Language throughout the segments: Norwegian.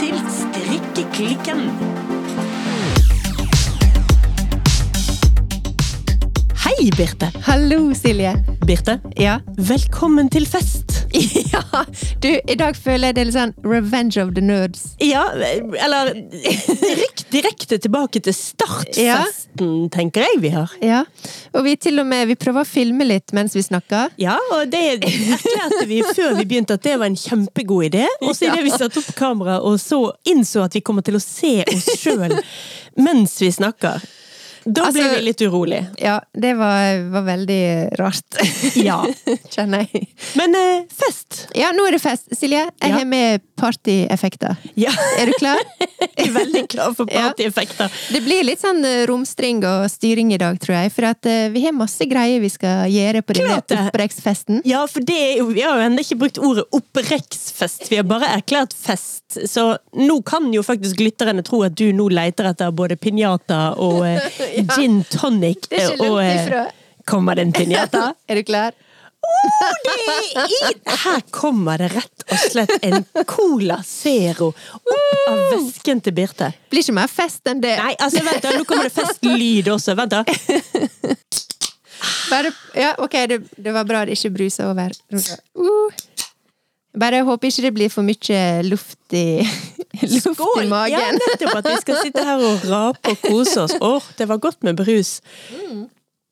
til Strikkeklikken. Hei, Birte. Hallo, Silje. Birte, Ja. velkommen til fest. ja. Du, i dag føler jeg det er litt sånn revenge of the nerds. Ja, eller rykk direkte tilbake til startfesten, tenker jeg vi har. Ja. Og vi til og med vi prøver å filme litt mens vi snakker. Ja, og det erklærte vi før vi begynte at det var en kjempegod idé. Og så idet vi satte opp kamera og så innså at vi kommer til å se oss sjøl mens vi snakker, da ble Altså- vi litt urolig. Ja, det var, var veldig rart. Ja. Kjenner jeg. Men eh, fest! Ja, nå er det fest. Silje, jeg Ja. har med partyeffekter. Ja. Er du klar? Jeg er veldig klar for Ja. partyeffekter. Det blir litt sånn eh, romstring og styring i dag, tror jeg. For at eh, vi har masse greier vi skal gjøre på denne oppreksfesten. Ja, for det er jo, vi har jo ennå ikke brukt ordet opprekksfest. Vi har bare erklært fest. Så nå kan jo faktisk lytterne tro at du nå leter etter både pinjata og eh, Ja. gin tonic. Det er ikke og, eh. Kommer det en pinjata? Er du klar? Oh, det er Her kommer det rett og slett en Cola Zero opp av vesken til Birte. Blir ikke mer fest enn det. Nei, altså vent da, nå kommer det festlyd også. Vent da. Bare, ja, ok, det, det var bra det ikke brusa over. Uh. Bare håper ikke det blir for mye luft i, luft i Ja, magen. nettopp at vi skal sitte her og rape og kose oss. Åh, det var godt med brus.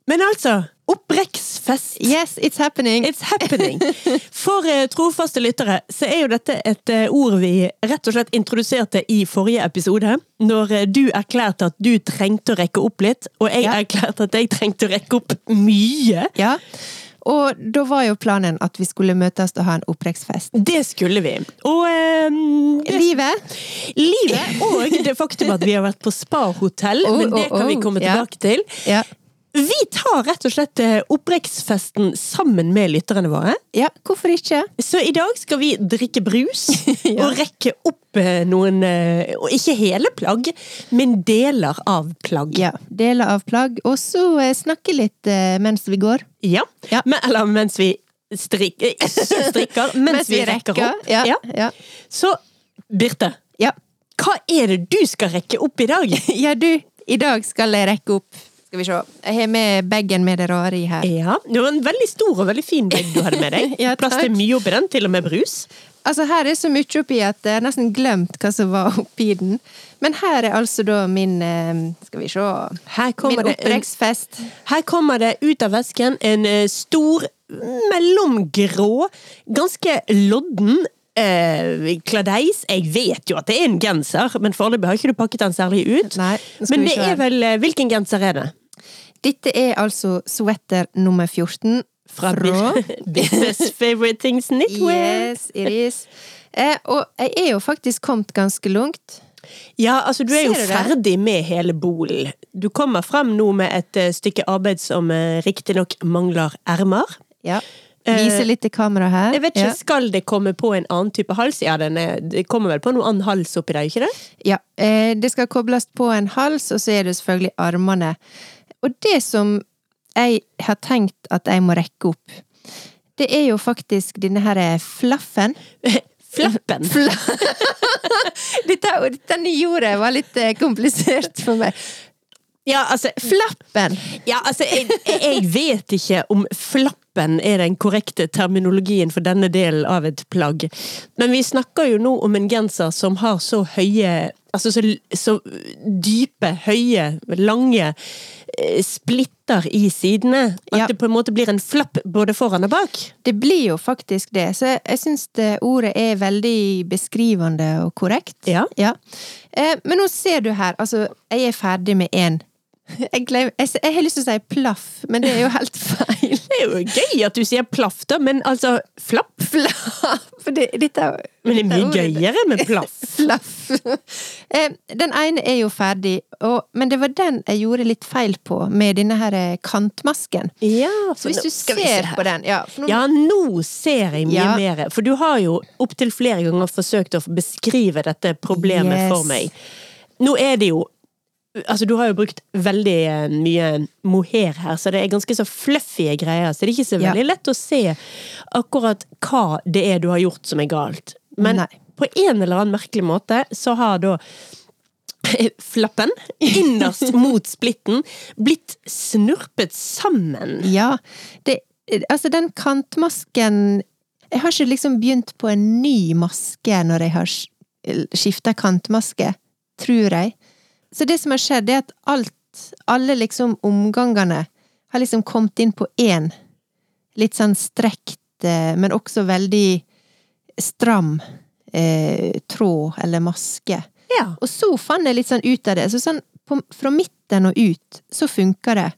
Men altså, opprekksfest. Yes, it's happening. It's happening! For eh, trofaste lyttere så er jo dette et eh, ord vi rett og slett introduserte i forrige episode. Når eh, du erklærte at du trengte å rekke opp litt, og jeg Ja. erklærte at jeg trengte å rekke opp mye. Ja. Og da var jo planen at vi skulle møtes og ha en opprekksfest. Det skulle vi. Og um, Livet? livet og det faktum at vi har vært på spahotell, Oh, men det oh, kan vi komme komme ja. tilbake til. Ja. Vi tar rett og slett eh, opprekksfesten sammen med lytterne våre. ja, hvorfor ikke? Så i dag skal vi drikke brus og rekke opp eh, noen eh, og Ikke hele plagg, men deler av plagg. Ja, Deler av plagg, og så snakke litt mens vi går. Ja. Ja. Men, eller mens vi strikker Ikke strikker, mens, vi rekker opp. Ja, Ja. ja. Så Birte, ja. hva er det du skal rekke opp i dag? Ja, du, i dag skal jeg rekke opp Skal vi se. Jeg har med bagen med det rare i her. Ja, Det var en veldig stor og veldig fin bag du hadde med deg. Ja, Plass til mye oppi den, til og med brus. Altså, her er så mye oppi at jeg nesten glemt hva som var oppi den. Men her er altså da min eh, Skal vi se Min kommer, det en, opprekksfest. her kommer det ut av vesken en eh, stor, mellomgrå, ganske lodden eh, kladeis. Jeg vet jo at det er en genser, men foreløpig har ikke du pakket den særlig ut. Nei, men det er vel eh, Hvilken genser er det? Dette er altså sweater nummer 14 Fra Business Favorite Things Knitwear. Yes, it is. Eh, og jeg er jo faktisk kommet ganske langt. Ja, altså du er jo du det? ferdig med hele bolen. Du kommer frem nå med et eh, stykke arbeid som uh, riktignok mangler ermer. Ja. Vise litt til kamera her. Eh, Jeg vet ikke, Ja. Skal det komme på en annen type hals? Ja, er, det kommer vel på noen annen hals oppi der, ikke det? Ja, eh, det skal kobles på en hals, og så er det selvfølgelig armene. Og det som jeg har tenkt at jeg må rekke opp, det er jo faktisk denne her flaffen. Flappen. Dette, dette nye ordet var litt eh, komplisert for meg. Ja, altså, Flappen! ja, altså jeg, jeg vet ikke om flappen er den korrekte terminologien for denne delen av et plagg. Men vi snakker jo nå om en genser som har så høye Altså så, så dype, høye, lange eh, splitter i sidene. At Ja. det på en måte blir en flapp både foran og bak. Det blir jo faktisk det, så jeg, syns ordet er veldig beskrivende og korrekt. Ja. Eh, men nå ser du her, altså, jeg er ferdig med én. Jeg, glem- jeg, jeg har lyst til å si plaff, men det er jo helt feil. Det er jo gøy at du sier plaff, da, men altså flapp? Flapp! Det, dette Men det er mye gøyere med plaff. Flaff. Eh, Den ene er jo ferdig, og, men det var den jeg gjorde litt feil på, med denne her eh, kantmasken. Ja, Så hvis du skal se ser på den ja, for nå, Ja, nå ser jeg mye Ja. mer. For du har jo opptil flere ganger forsøkt å beskrive dette problemet Yes. for meg. Nå er det jo Altså, du har jo brukt veldig eh, mye mohair her, så det er ganske så fluffy greier. Så det er ikke så Ja. veldig lett å se akkurat hva det er du har gjort som er galt. Men Nei. på en eller annen merkelig måte så har da flappen innerst mot splitten blitt snurpet sammen. Ja. Det, altså, den kantmasken Jeg har ikke liksom begynt på en ny maske når jeg har skifta kantmaske, tror jeg. Så det som har skjedd, er at alt, alle liksom omgangene, har liksom kommet inn på én. Litt sånn strekt, eh, men også veldig stram eh, tråd eller maske. Ja. Og så fant jeg litt sånn ut av det. Så sånn på, fra midten og ut, så funker det.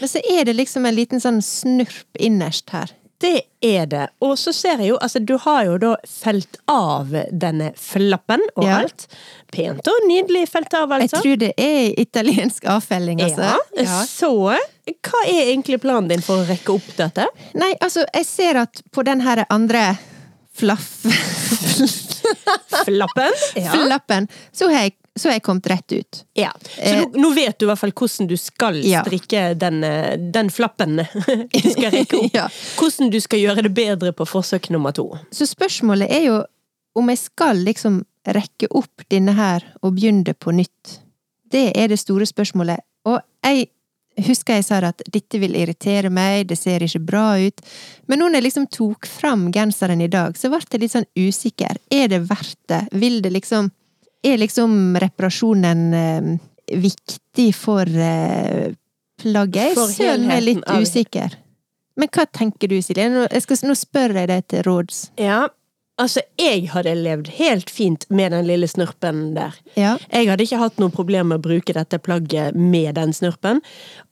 Men så er det liksom en liten sånn snurp innerst her. Det er det. Og så ser jeg jo, altså du har jo da felt av denne flappen og Ja. alt. Pent og nydelig felt av, Jeg altså. tror det er italiensk avfelling, altså. Ja. Så hva er egentlig planen din for å rekke opp dette? Nei, altså, jeg ser at på den her andre flaff... Flappen? Ja. Flappen, så har, jeg, så har jeg kommet rett ut. ja. Så nå, nå vet du i hvert fall hvordan du skal Ja. strikke den, eh, den flappen du skal rekke opp. Ja. Hvordan du skal gjøre det bedre på forsøk nummer to. Så spørsmålet er jo om jeg skal liksom rekke opp denne her og begynne på nytt. Det er det store spørsmålet. Og jeg husker jeg sa at dette vil irritere meg, det ser ikke bra ut. Men når jeg liksom tok fram genseren i dag, så ble jeg litt sånn usikker. Er det verdt det? Vil det liksom Er liksom reparasjonen eh, viktig for eh, plagget? For Jeg er litt usikker. Men hva tenker du, Silje? Nå, jeg skal, nå spør jeg deg til råds. Ja, altså jeg hadde levd helt fint med den lille snurpen der. Ja. Jeg hadde ikke hatt noe problem med å bruke dette plagget med den snurpen.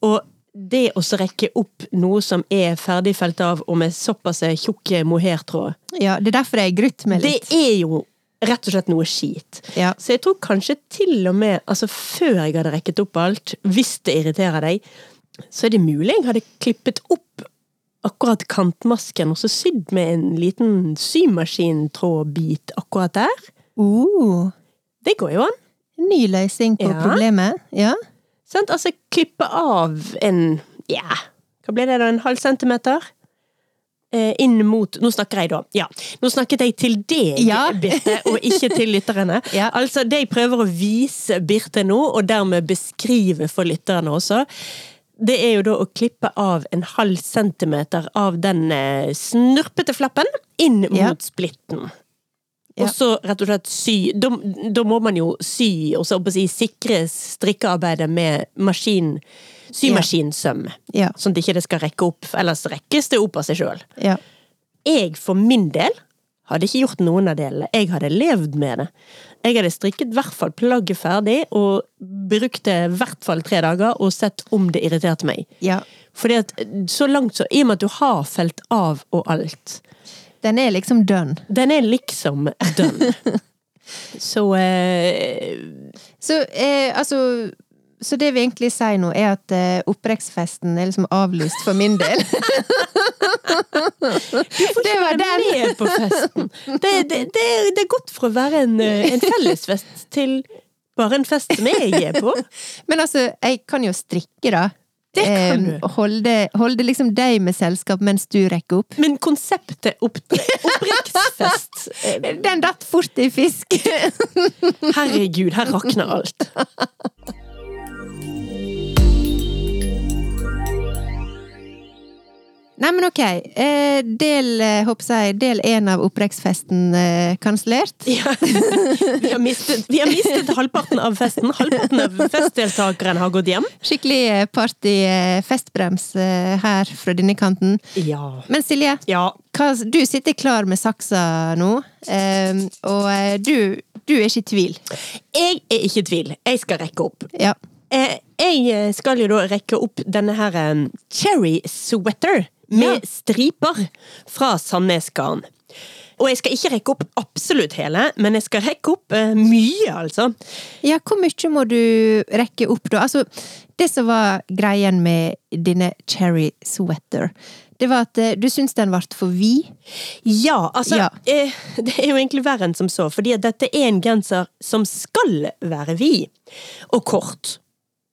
Og det å rekke opp noe som er ferdigfelt av og med såpass tjukk mohairtråd, Ja, det er derfor jeg grutt meg det litt. er jo rett og slett noe skit. Ja. Så jeg tror kanskje til og med, altså før jeg hadde rekket opp alt, hvis det irriterer deg, så er det mulig jeg hadde klippet opp akkurat kantmasken og så sydd med en liten symaskintrådbit akkurat der. Uh, Det går jo an. ny løsning på Ja. problemet. Ja. Sant? Altså klippe av en ja, hva blir det da, en halv centimeter? Eh, inn mot Nå snakker jeg, da. Ja. Nå snakket jeg til deg, Ja. Birte, og ikke til lytterne. Ja. Altså, det jeg prøver å vise Birte nå, og dermed beskrive for lytterne også, det er jo da å klippe av en halv centimeter av den eh, snurpete flappen inn mot Ja. splitten. Ja. Og så rett og slett sy Da, da må man jo sy, og så si, sikre strikkearbeidet med maskin symaskinsøm. Ja. Sånn at ikke det skal rekke opp, ellers rekkes det opp av seg sjøl. ja. Jeg for min del hadde ikke gjort noen av delene. Jeg hadde levd med det. Jeg hadde strikket i hvert fall plagget ferdig, og brukte i hvert fall tre dager, og sett om det irriterte meg. ja. Fordi at så langt så, i og med at du har felt av og alt, Den er liksom done. den er liksom done. Så eh, Så eh, altså Så det vi egentlig sier nå, er at uh, opprekksfesten er liksom avlyst for min del. det var den! med på festen. Det, det, det, det er godt for å være en, eh, en fellesfest til bare en fest som jeg er på. Men altså, jeg kan jo strikke, da. Det kan du. Holde, holde liksom deg med selskap mens du rekker opp. Men konseptet opp, oppriktsfest eh, Den datt fort i fisk! Herregud, her rakner alt. Nei, men ok. Eh, del, eh, håper jeg, del én av opprekksfesten eh, kansellert. Ja. Vi, har mistet, vi har mistet halvparten av festen. Halvparten av festdeltakerne har gått hjem. Skikkelig eh, party-festbrems eh, her fra denne kanten. Ja. Men Silje, Ja. hva, du sitter klar med saksa nå, eh, og eh, du, du er ikke i tvil. Jeg er ikke i tvil. Jeg skal rekke opp. Ja. Eh, Jeg skal jo da rekke opp denne her eh, cherry sweater med Ja. striper fra Sandnes Garn. Og jeg skal ikke rekke opp absolutt hele, men jeg skal rekke opp uh, mye, altså. ja, hvor mye må du rekke opp, da? Altså, det som var greien med denne cherry sweater, det var at uh, du syns den ble for vid. Ja, altså Ja. Eh, Det er jo egentlig verre enn som så, fordi at dette er en genser som skal være vid og kort.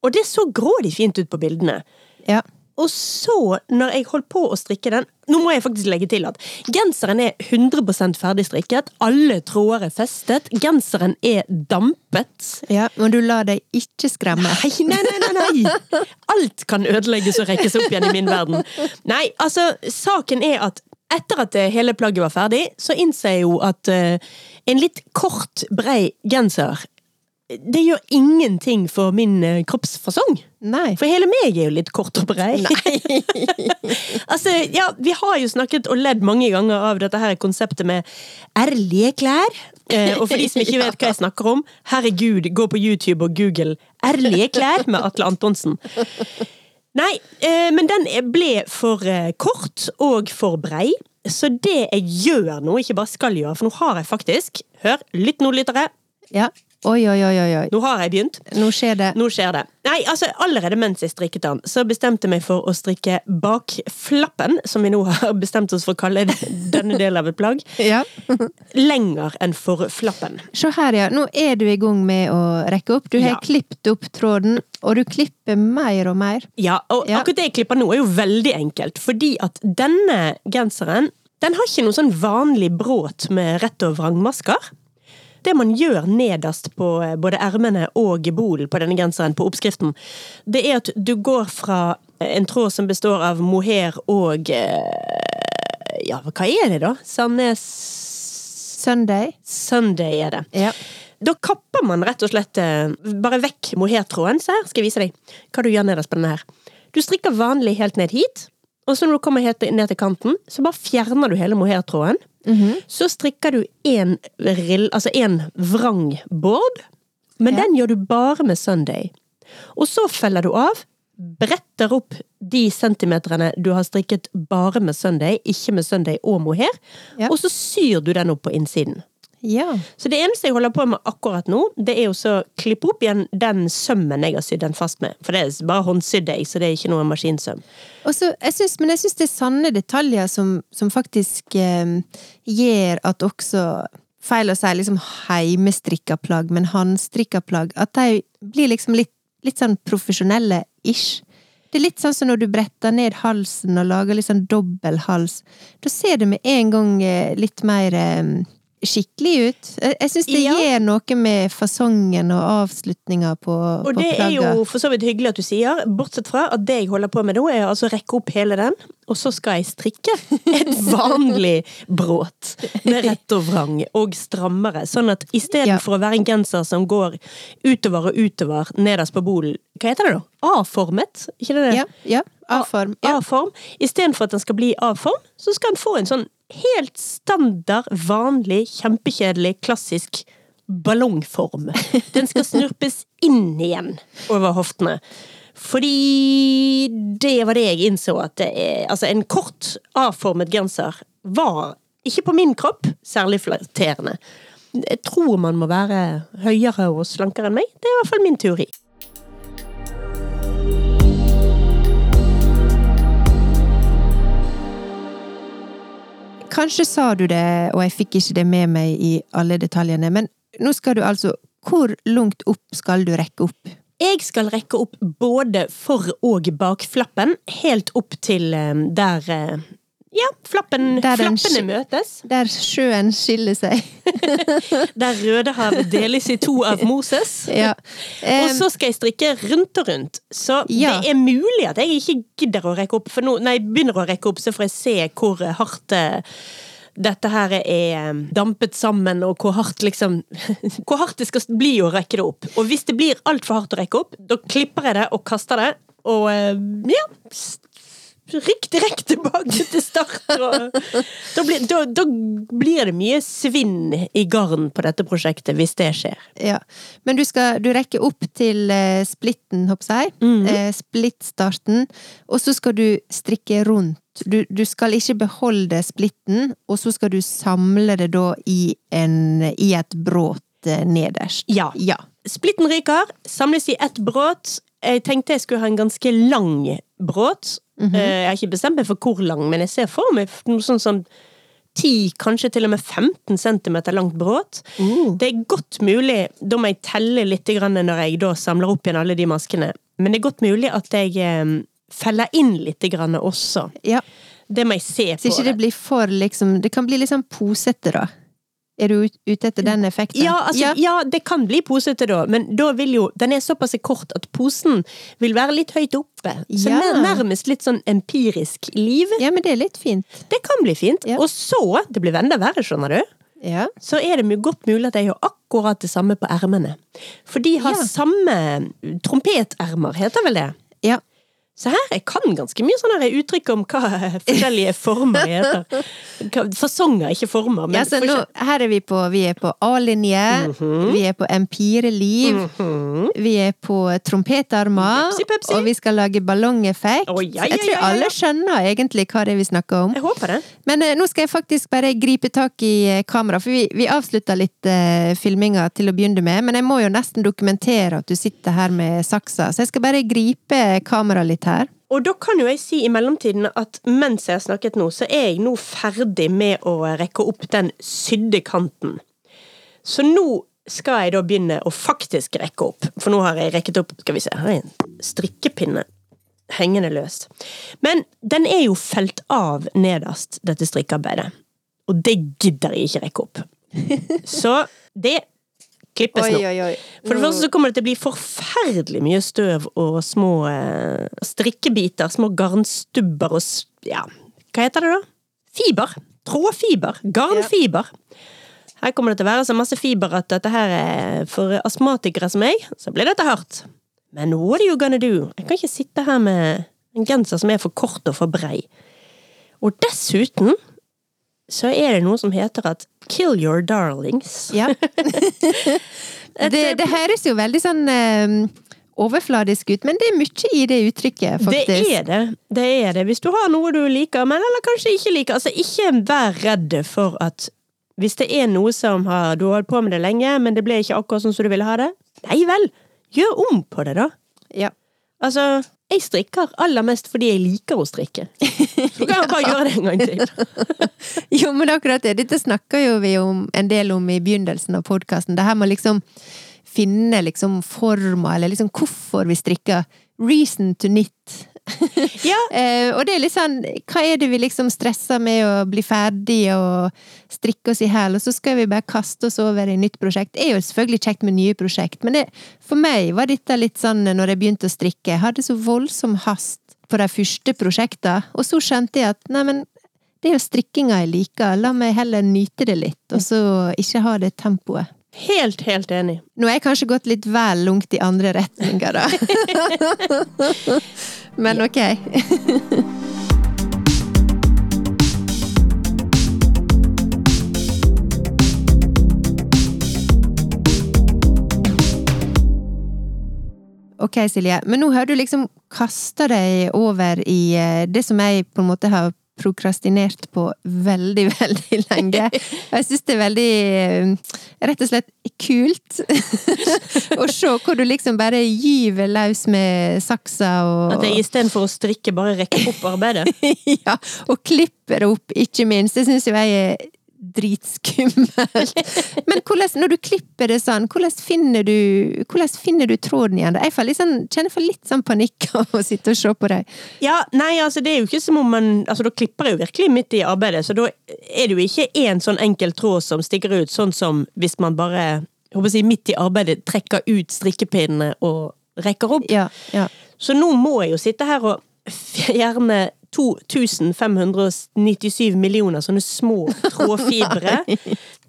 Og det så grådig fint ut på bildene. Ja. Og så, når jeg holdt på å strikke den Nå må jeg faktisk legge til at genseren er 100 ferdig strikket. Alle tråder er festet. Genseren er dampet. Ja, Men du lar deg ikke skremme. Nei, nei, nei, nei, nei! Alt kan ødelegges og rekkes opp igjen i min verden. Nei, altså, saken er at etter at hele plagget var ferdig, så innser jeg jo at uh, en litt kort, brei genser det gjør ingenting for min uh, kroppsfasong. Nei. For hele meg er jo litt kort og brei. altså, ja, vi har jo snakket og ledd mange ganger av dette her konseptet med ærlige klær. Eh, og for de som ikke vet hva jeg snakker om, herregud, gå på YouTube og google 'ærlige klær' med Atle Antonsen. Nei, eh, men den ble for eh, kort og for brei. Så det jeg gjør nå, ikke bare skal gjøre, for nå har jeg faktisk Hør, lytt nå, lyttere. Ja. Oi, oi, oi, oi. Nå har jeg begynt. Nå skjer det. Nå skjer det. Nei, altså Allerede mens jeg strikket den, så bestemte jeg meg for å strikke bakflappen, som vi nå har bestemt oss for å kalle denne delen av et plagg, Ja. lenger enn for flappen. Se her, ja. Nå er du i gang med å rekke opp. Du har Ja. klippet opp tråden, og du klipper mer og mer. Ja, og Ja. akkurat det jeg klipper nå, er jo veldig enkelt, fordi at denne genseren den har ikke noe sånn vanlig bråt med rett og vrangmasker. Det man gjør nederst på eh, både ermene og bolen på denne genseren, på oppskriften, det er at du går fra en tråd som består av mohair og eh, Ja, hva er det, da? Sandnes Sunday. Sunday er det. Ja. Da kapper man rett og slett eh, bare vekk mohairtråden. Se her, skal jeg vise deg hva du gjør nederst på denne her. Du strikker vanlig helt ned hit, og så når du kommer helt ned til kanten, så bare fjerner du hele mohairtråden. Så strikker du en rill, altså én vrang board, men Ja. den gjør du bare med Sunday. Og så feller du av, bretter opp de centimeterne du har strikket bare med Sunday, ikke med Sunday og mohair, Ja. og så syr du den opp på innsiden. Ja. Så det eneste jeg holder på med akkurat nå, det er å klippe opp igjen den sømmen jeg har sydd den fast med. For det er bare håndsydd jeg, så det er ikke noe maskinsøm. Også, jeg synes, men jeg syns det er sanne detaljer som, som faktisk eh, gjør at også Feil å si liksom heimestrikka plagg, men håndstrikka plagg. At de blir liksom litt, litt sånn profesjonelle-ish. Det er litt sånn som når du bretter ned halsen og lager litt sånn dobbel hals. Da ser det med en gang eh, litt mer eh, skikkelig ut. Jeg, syns det Ja. gjør noe med fasongen og avslutninga på, Og på det er jo for så vidt hyggelig at du sier, bortsett fra at det jeg holder på med nå, er altså å rekke opp hele den, og så skal jeg strikke et vanlig bråt med rett og vrang og strammere. Sånn at istedenfor å være en genser som går utover og utover nederst på bolen, hva heter det da? A-formet? Ikke det det? Ja, ja. A-form. Ja. Istedenfor at den skal bli A-form, så skal den få en sånn helt standard, vanlig, kjempekjedelig, klassisk ballongform. Den skal snurpes inn igjen over hoftene. Fordi det var det jeg innså at det er Altså, en kort, A-formet genser var ikke på min kropp særlig flatterende. Jeg tror man må være høyere og slankere enn meg. Det er i hvert fall min teori. Kanskje sa du det, og jeg fikk ikke det med meg i alle detaljene, men nå skal du altså Hvor langt opp skal du rekke opp? Jeg skal rekke opp både for- og bakflappen, helt opp til eh, der eh, Ja, flappen, flappene møtes. Der sjøen skiller seg. Der Rødehavet deles i to av Moses. Ja. Og så skal jeg strikke rundt og rundt. Så Ja. det er mulig at jeg ikke gidder å rekke opp, for nå, når jeg begynner å rekke opp, så får jeg se hvor hardt eh, dette her er eh, dampet sammen, og hvor hardt liksom Hvor hardt det skal bli å rekke det opp. Og hvis det blir altfor hardt å rekke opp, da klipper jeg det og kaster det, og eh, ja Rykk direkte tilbake til start. Og, da, blir, da, da blir det mye svinn i garn på dette prosjektet, hvis det skjer. ja. Men du skal du rekker opp til eh, splitten, håper jeg. Mhm. Eh, Splittstarten. Og så skal du strikke rundt. Du, du skal ikke beholde splitten, og så skal du samle det da i, en, i et bråt eh, nederst. Ja. Ja. Splitten ryker, samles i ett bråt. Jeg tenkte jeg skulle ha en ganske lang bråt. Mm -hmm. Jeg har ikke bestemt meg for hvor lang, men jeg ser for meg noe sånn som 10, kanskje til og med 15 cm langt bråt. Uh. Det er godt mulig, da må jeg telle litt når jeg da samler opp igjen alle de maskene, men det er godt mulig at jeg eh, feller inn litt også. Ja. Det må jeg se på. Så ikke det blir for liksom Det kan bli litt sånn posete, da. Er du ute etter den effekten? Ja, altså, ja. det kan bli posete da, men da vil jo Den er såpass kort at posen vil være litt høyt oppe. Så Ja. nær- nærmest litt sånn empirisk liv. ja, men det er litt fint. Det kan bli fint. Ja. Og så, det blir enda verre, skjønner du, Ja. så er det godt mulig at jeg gjør akkurat det samme på ermene. For de har Ja. samme trompetermer, heter vel det? Så her, jeg kan ganske mye sånne uttrykk om hva forskjellige former heter. Fasonger, ikke former. Men ja så nå, her er vi på Vi er på A-linje, Mhm. vi er på empireliv, vi er på trompetarmer, og vi skal lage ballongeffekt. Oh, ja, ja, jeg tror alle skjønner egentlig hva det er vi snakker om. Jeg håper det. Men eh, nå skal jeg faktisk bare gripe tak i eh, kamera, for vi, vi avslutta litt eh, filminga til å begynne med, men jeg må jo nesten dokumentere at du sitter her med saksa, så jeg skal bare gripe kameraet litt her. Og da kan jo jeg si i mellomtiden at mens jeg har snakket nå, så er jeg nå ferdig med å rekke opp den sydde kanten. Så nå skal jeg da begynne å faktisk rekke opp. For nå har jeg rekket opp Skal vi se, her er en strikkepinne hengende løs. Men den er jo felt av nederst, dette strikkearbeidet. Og det gidder jeg ikke rekke opp. Så det klippes nå. oi. For det første så kommer det til å bli forferdelig mye støv og små eh, strikkebiter, små garnstubber og ja, hva heter det da? Fiber. Trådfiber. Garnfiber. Her kommer det til å være så masse fiber at dette her er for astmatikere som meg, så blir dette hardt. Men what are you gonna do? Jeg kan ikke sitte her med en genser som er for kort og for brei. Og dessuten så er det noe som heter at kill your darlings. Ja. det, det høres jo veldig sånn um, overfladisk ut, men det er mye i det uttrykket, faktisk. Det er det. Det er det. Hvis du har noe du liker, men eller kanskje ikke liker. Altså, ikke vær redd for at hvis det er noe som har, du har holdt på med det lenge, men det ble ikke akkurat sånn som du ville ha det, nei vel, gjør om på det, da. Ja. Altså, jeg strikker aller mest fordi jeg liker å strikke. Så kan jeg bare gjøre det en gang til. Jo, men akkurat det. Dette snakker jo vi om en del om i begynnelsen av podkasten. Det her med å liksom finne liksom forma, eller liksom hvorfor vi strikker. Reason to knit. Ja, Eh, og det er litt sånn, hva er det vi liksom stresser med å bli ferdig og strikke oss i hæl, og så skal vi bare kaste oss over i nytt prosjekt. Det er jo selvfølgelig kjekt med nye prosjekt, men det, for meg var dette litt sånn når jeg begynte å strikke, jeg hadde så voldsom hast på de første prosjektene, og så skjønte jeg at neimen det er jo strikkinga jeg liker, la meg heller nyte det litt, og så ikke ha det tempoet. helt, helt enig. Nå har jeg kanskje gått litt vel langt i andre retninger, da. Men ok. Ok, Silje, men nå har du liksom kasta deg over i eh, det som jeg på en måte har prokrastinert på veldig, veldig lenge. Og jeg syns det er veldig eh, rett og slett kult å se hvor du liksom bare gyver løs med saksa og At jeg istedenfor å strikke bare rekker opp arbeidet. ja, og klipper opp, ikke minst. Det syns jo jeg er dritskummelt. Men hvordan, når du klipper det sånn, hvordan finner du, hvordan finner du tråden igjen? Jeg får sånn, kjenner for litt sånn panikk av å sitte og se på deg. Ja, nei, altså det er jo ikke som om man Altså da klipper jeg jo virkelig midt i arbeidet, så da er det jo ikke én sånn enkel tråd som stikker ut, sånn som hvis man bare jeg håper å si, midt i arbeidet trekker ut strikkepinnene og rekker opp. Ja, ja. Så nå må jeg jo sitte her og fjerne 2597 millioner sånne små trådfibre.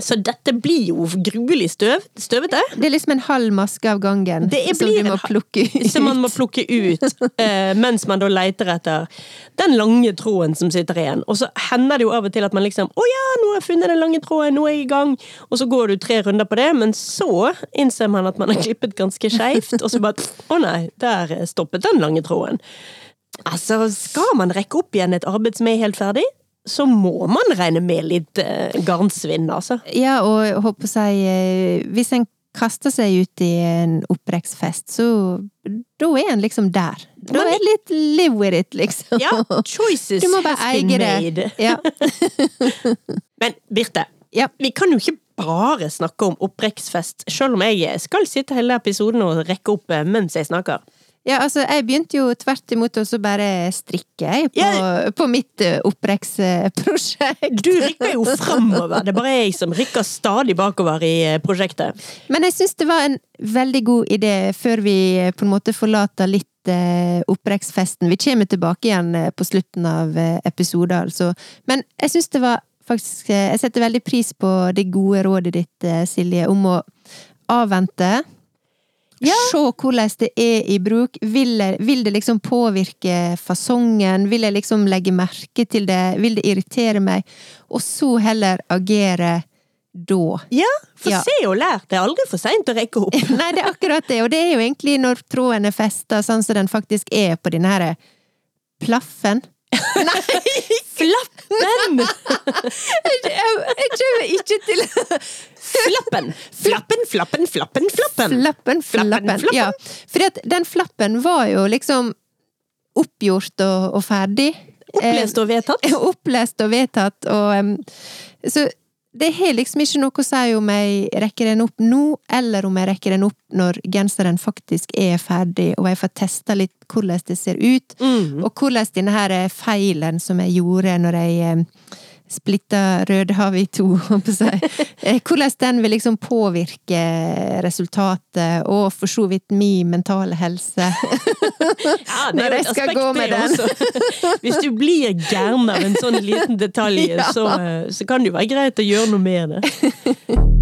Så dette blir jo gruelig støv, støvete. Det er liksom en halv maske av gangen Det som du må plukke ut. Som man må plukke ut, eh, mens man da leiter etter den lange tråden som sitter igjen. Og så hender det jo av og til at man liksom Å ja, nå har jeg funnet den lange tråden, nå er jeg i gang. Og så går du tre runder på det, men så innser man at man har klippet ganske skeivt, og så bare Å nei, der stoppet den lange tråden. Altså, skal man rekke opp igjen et arbeid som er helt ferdig, så må man regne med litt eh, garnsvinn, altså. Ja, og jeg håper si eh, Hvis en kaster seg ut i en opprekksfest, så da er en liksom der. Da er det litt live with it, liksom. Ja, choices Du må bare has been made. Ja. Men Birte, Ja. vi kan jo ikke bare snakke om opprekksfest, selv om jeg skal sitte hele episoden og rekke opp eh, mens jeg snakker. Ja, altså, jeg begynte jo tvert imot å bare strikke, jeg, på, Ja. på mitt eh, oppreksprosjekt. Du rykker jo framover, det er bare jeg som rykker stadig bakover i eh, prosjektet. Men jeg syns det var en veldig god idé, før vi eh, på en måte forlater litt oppreksfesten. Vi kommer tilbake igjen på slutten av episoden, altså. Men jeg syns det var faktisk Jeg setter veldig pris på det gode rådet ditt, Silje, om å avvente. Ja. Se hvordan det er i bruk. Vil, det- vil det liksom påvirke fasongen? Vil jeg liksom legge merke til det? Vil det irritere meg? Og så heller agere da. Ja, for Ja. se og lær, det er aldri for seint å rekke opp. Nei, det er akkurat det, og det er jo egentlig når tråden er festa sånn som den faktisk er på denne her plaffen. Flappen! Jeg, jeg kommer ikke til Flappen! Flappen, flappen, flappen, flappen! Flappen, flappen. flappen. Ja, For den flappen var jo liksom oppgjort og, og ferdig. Opplest og vedtatt. Eh, opplest og vedtatt, og um, Så det har liksom ikke noe å si om jeg rekker den opp nå, eller om jeg rekker den opp når genseren faktisk er ferdig, og jeg får testa litt hvordan det ser ut. Mm. Og hvordan denne her feilen som jeg gjorde når jeg eh, splitta Rødehavet i to, holdt på å si, eh, hvordan den vil liksom påvirke resultatet, og for så vidt min mentale helse. Ja, det er jo et aspekt, gå med det også. Hvis du blir gæren av en sånn liten detalj, Ja. så, eh, så kan det jo være greit å gjøre noe med det.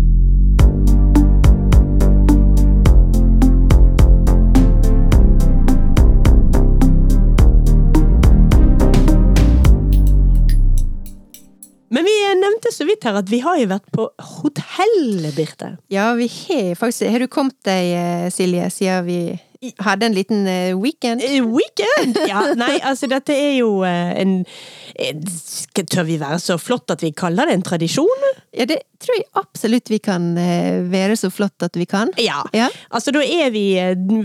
Men vi nevnte så vidt her at vi har jo vært på hotell, Birte. Ja, vi har faktisk Har du kommet deg, eh, Silje, siden vi hadde en liten eh, weekend? Eh, Weekend! Ja, nei, altså dette er jo en Tør vi være så flott at vi kaller det en tradisjon? Ja, det tror jeg absolutt vi kan være så flott at vi kan. Ja. Ja. Altså da er vi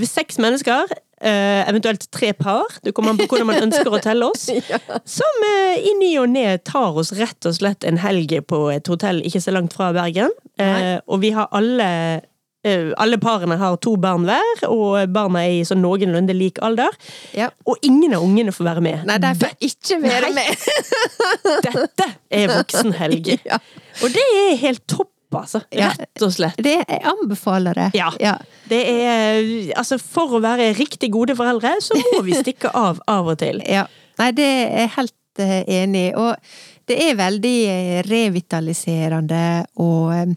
seks mennesker, eh, eventuelt tre par, det kommer an på hvordan man ønsker å telle oss, som uh, i ny og ne tar oss rett og slett en helg på et hotell ikke så langt fra Bergen. Uh, og vi har alle alle parene har to barn hver, og barna er i sånn noenlunde lik alder. Ja. Og ingen av ungene får være med. Nei, de får ikke være med! Dette er voksenhelg. Ja. Og det er helt topp, altså. Rett og slett. Det jeg anbefaler det. Ja. ja. Det er Altså, for å være riktig gode foreldre, så må vi stikke av av og til. Ja. Nei, det er jeg helt eh, enig i. Og det er veldig eh, revitaliserende og eh,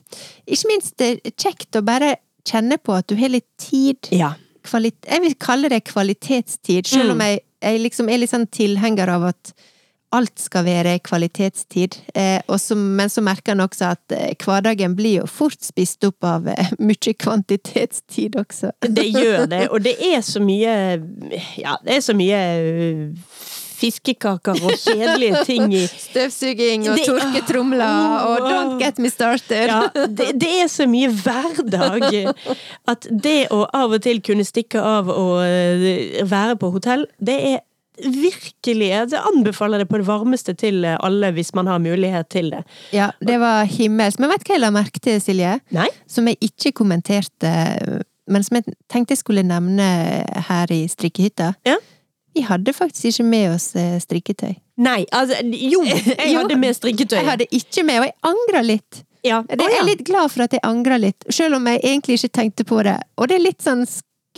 ikke minst kjekt å bare kjenne på at du har litt tid. Ja. Kvalit jeg vil kalle det kvalitetstid, selv om Mm. jeg, jeg liksom er litt sånn tilhenger av at alt skal være kvalitetstid. Eh, og men så merker en også at eh, hverdagen blir jo fort spist opp av eh, mye kvantitetstid også. Det gjør det, og det er så mye Ja, det er så mye fiskekaker og kjedelige ting i Støvsuging og tørketromler og don't get me started! ja, det, det er så mye hverdag at det å av og til kunne stikke av og være på hotell, det er virkelig Jeg anbefaler det på det varmeste til alle hvis man har mulighet til det. Ja, det var himmelsk. Men vet du hva jeg la merke til, Silje? Nei? Som jeg ikke kommenterte, men som jeg tenkte jeg skulle nevne her i strikkehytta. Ja. Vi hadde faktisk ikke med oss eh, strikketøy. Nei, altså Jo, jeg Jo, hadde med strikketøy. Jeg hadde ikke med, og jeg angrer litt. Ja. Det Å, er litt glad for at jeg angrer litt, selv om jeg egentlig ikke tenkte på det. Og det er litt sånn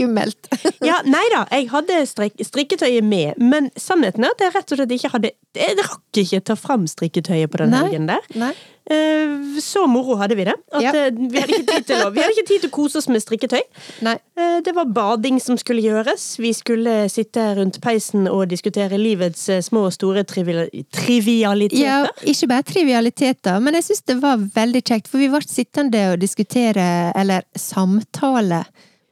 skummelt. Ja, nei da, jeg hadde strik strikketøyet med, men sannheten er at jeg rett og slett ikke hadde Jeg rakk ikke ta fram strikketøyet på den Nei. helgen der. Nei. Eh, Så moro hadde vi det. Ja. eh, vi, hadde ikke tid til å, vi hadde ikke tid til å kose oss med strikketøy. Nei. Eh, Det var bading som skulle gjøres. Vi skulle sitte rundt peisen og diskutere livets små og store trivial trivialiteter. Ja, ikke bare trivialiteter, men jeg syns det var veldig kjekt, for vi ble sittende og diskutere, eller samtale,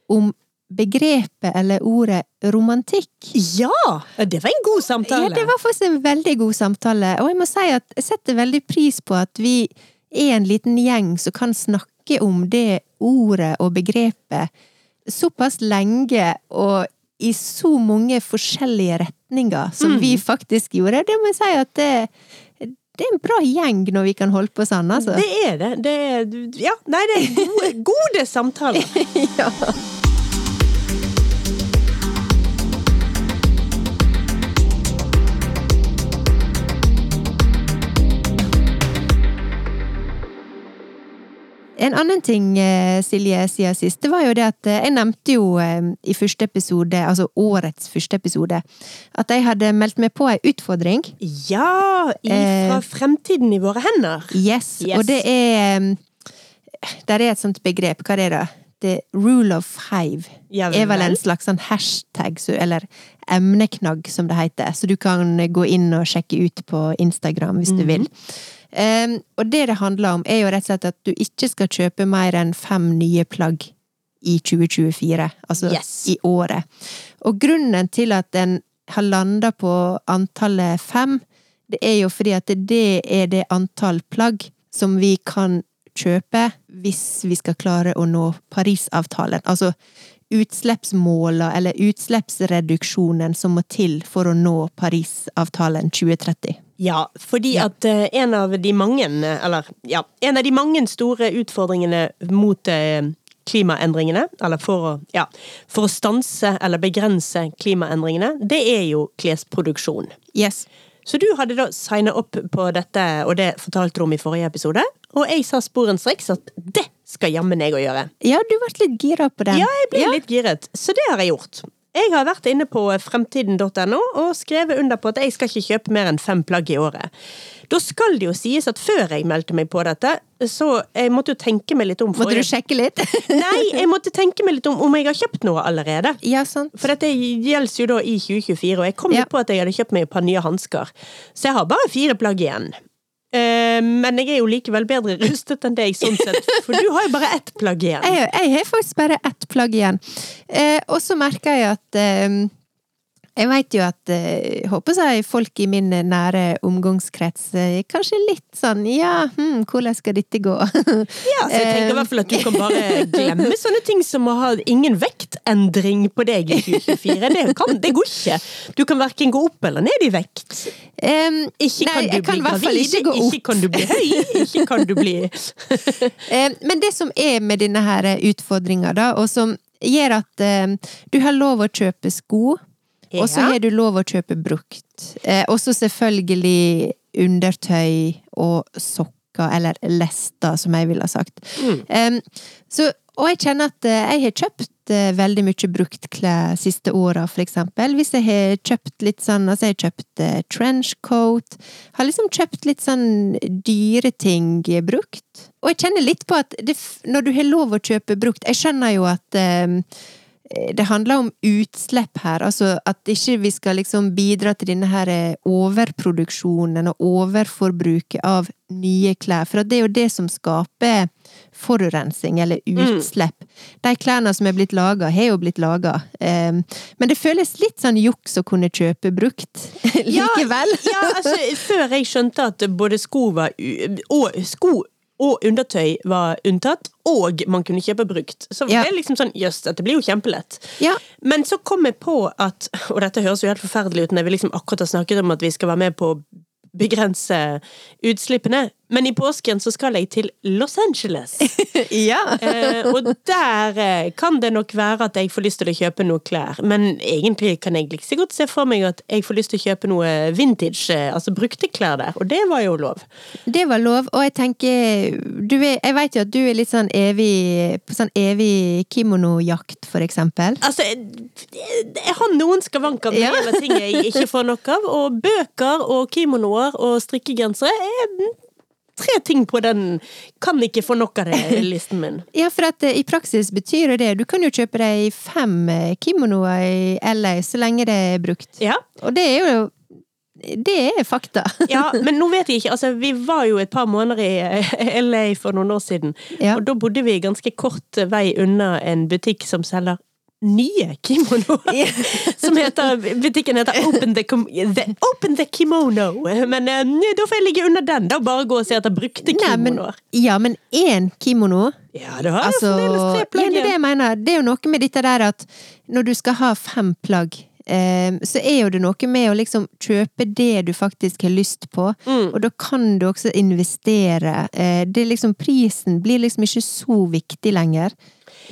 om begrepet eller ordet romantikk. Ja! Det var en god samtale. Ja, det var faktisk en veldig god samtale, og jeg må si at jeg setter veldig pris på at vi er en liten gjeng som kan snakke om det ordet og begrepet såpass lenge og i så mange forskjellige retninger som vi faktisk gjorde. Det må jeg si at det, det er en bra gjeng når vi kan holde på sånn, altså. Det er det. det er, ja, nei, det er gode, gode samtaler. ja. En annen ting, eh, Silje, siden sist, det var jo det at eh, jeg nevnte jo eh, i første episode, altså årets første episode, at jeg hadde meldt meg på ei utfordring. Ja! Fra fremtiden i våre hender. Yes, Yes. og det er Der er et sånt begrep, hva er det? The rule of five Ja er vel en slags sånn hashtag, eller emneknagg, som det heter. Så du kan gå inn og sjekke ut på Instagram hvis du vil. Um, og det det handler om, er jo rett og slett at du ikke skal kjøpe mer enn fem nye plagg i 2024. Altså Yes. i året. Og grunnen til at den har landa på antallet fem, det er jo fordi at det er det antall plagg som vi kan kjøpe hvis vi skal klare å nå Parisavtalen. Altså utslippsmåla eller utslippsreduksjonen som må til for å nå Parisavtalen 2030. Ja, fordi at eh, en av de mange, eller ja, en av de mange store utfordringene mot eh, klimaendringene, eller for å, ja, for å stanse eller begrense klimaendringene, det er jo klesproduksjon. Yes. Så du hadde da signa opp på dette, og det fortalte du om i forrige episode, og jeg sa sporenstreks at det skal jammen jeg òg gjøre. Ja, du ble litt gira på den. Ja, jeg ble litt giret, så det har jeg gjort. Jeg har vært inne på fremtiden.no og skrevet under på at jeg skal ikke kjøpe mer enn fem plagg i året. Da skal det jo sies at før jeg meldte meg på dette, så jeg måtte jo tenke meg litt om Måtte du sjekke litt? Nei, jeg måtte tenke meg litt om om jeg har kjøpt noe allerede. ja, sant. For dette gjelder jo da i 2024, og jeg kom Ja. på at jeg hadde kjøpt meg et par nye hansker. Så jeg har bare fire plagg igjen. Eh, men jeg er jo likevel bedre rustet enn deg, sånn sett. For du har jo bare ett plagg igjen. Jeg, jeg har faktisk bare ett plagg igjen. Eh, og så merker jeg at eh, Jeg vet jo at eh, håper jeg folk i min nære omgangskrets eh, kanskje litt sånn Ja, hm, hvordan skal dette gå? Ja, så jeg tenker i hvert fall at du kan bare glemme sånne ting som å ha ingen vektendring på deg i 2024. Det, kan, det går ikke. Du kan verken gå opp eller ned i vekt. Um, Ikke nei, kan du kan bli gravid, ikke ikke kan du bli høy, ikke kan du bli um, Men det som er med denne her utfordringa, da, og som gjør at um, du har lov å kjøpe sko, og så har du lov å kjøpe brukt. Eh, og så selvfølgelig undertøy og sokker, eller lester, som jeg ville ha sagt. Mm. Um, så, og jeg kjenner at eh, jeg har kjøpt eh, veldig mye bruktklær siste åra, for eksempel. Hvis jeg har kjøpt litt sånn Altså, jeg har kjøpt eh, trenchcoat. Har liksom kjøpt litt sånn dyre ting brukt. Og jeg kjenner litt på at det, når du har lov å kjøpe brukt Jeg skjønner jo at em, det handler om utslipp her, altså at ikke vi skal liksom bidra til denne her eh, overproduksjonen og overforbruket av nye klær, for det er jo det som skaper forurensning, eller utslipp. De klærne som er blitt laga, har jo blitt laga, men det føles litt sånn juks å kunne kjøpe brukt likevel. Ja, altså, før jeg skjønte at både sko var og sko og undertøy var unntatt, og man kunne kjøpe brukt. Så Ja. det er liksom sånn, jøss, dette blir jo kjempelett. Ja. Men så kom jeg på at, og dette høres jo helt forferdelig ut når vi liksom akkurat har snakket om at vi skal være med på å begrense utslippene, men i påsken så skal jeg til Los Angeles. ja. Eh, og der eh, kan det nok være at jeg får lyst til å kjøpe noe klær, men egentlig kan jeg like godt se for meg at jeg får lyst til å kjøpe noe vintage, eh, altså brukte klær der, og det var jo lov. Det var lov, og jeg tenker du er, Jeg vet jo at du er litt sånn evig på sånn evig kimonojakt, for eksempel. Altså, jeg, jeg har noen skavanker med Ja. ting jeg ikke får nok av, og bøker og kimonoer og strikkegensere er tre ting på den kan ikke få nok av det listen min. Ja, for at eh, i praksis betyr det Du kan jo kjøpe deg fem eh, kimonoer i LA så lenge det er brukt. Ja, Og det er jo Det er fakta. ja, men nå vet jeg ikke, altså vi var jo et par måneder i eh, LA for noen år siden, Ja. og da bodde vi ganske kort vei unna en butikk som selger nye kimonoer. Som heter, butikken heter Open the, the, Open the Kimono. Men eh, da får jeg ligge under den, da bare gå og se etter brukte Nei, men, kimonoer. ja, men én kimono Ja, det har jeg Altså, fremdeles tre ja, plagg det er det jeg. Det er jo noe med dette der at når du skal ha fem plagg, eh, så er jo det noe med å liksom kjøpe det du faktisk har lyst på, Mm. og da kan du også investere. Eh, det liksom Prisen blir liksom ikke så viktig lenger.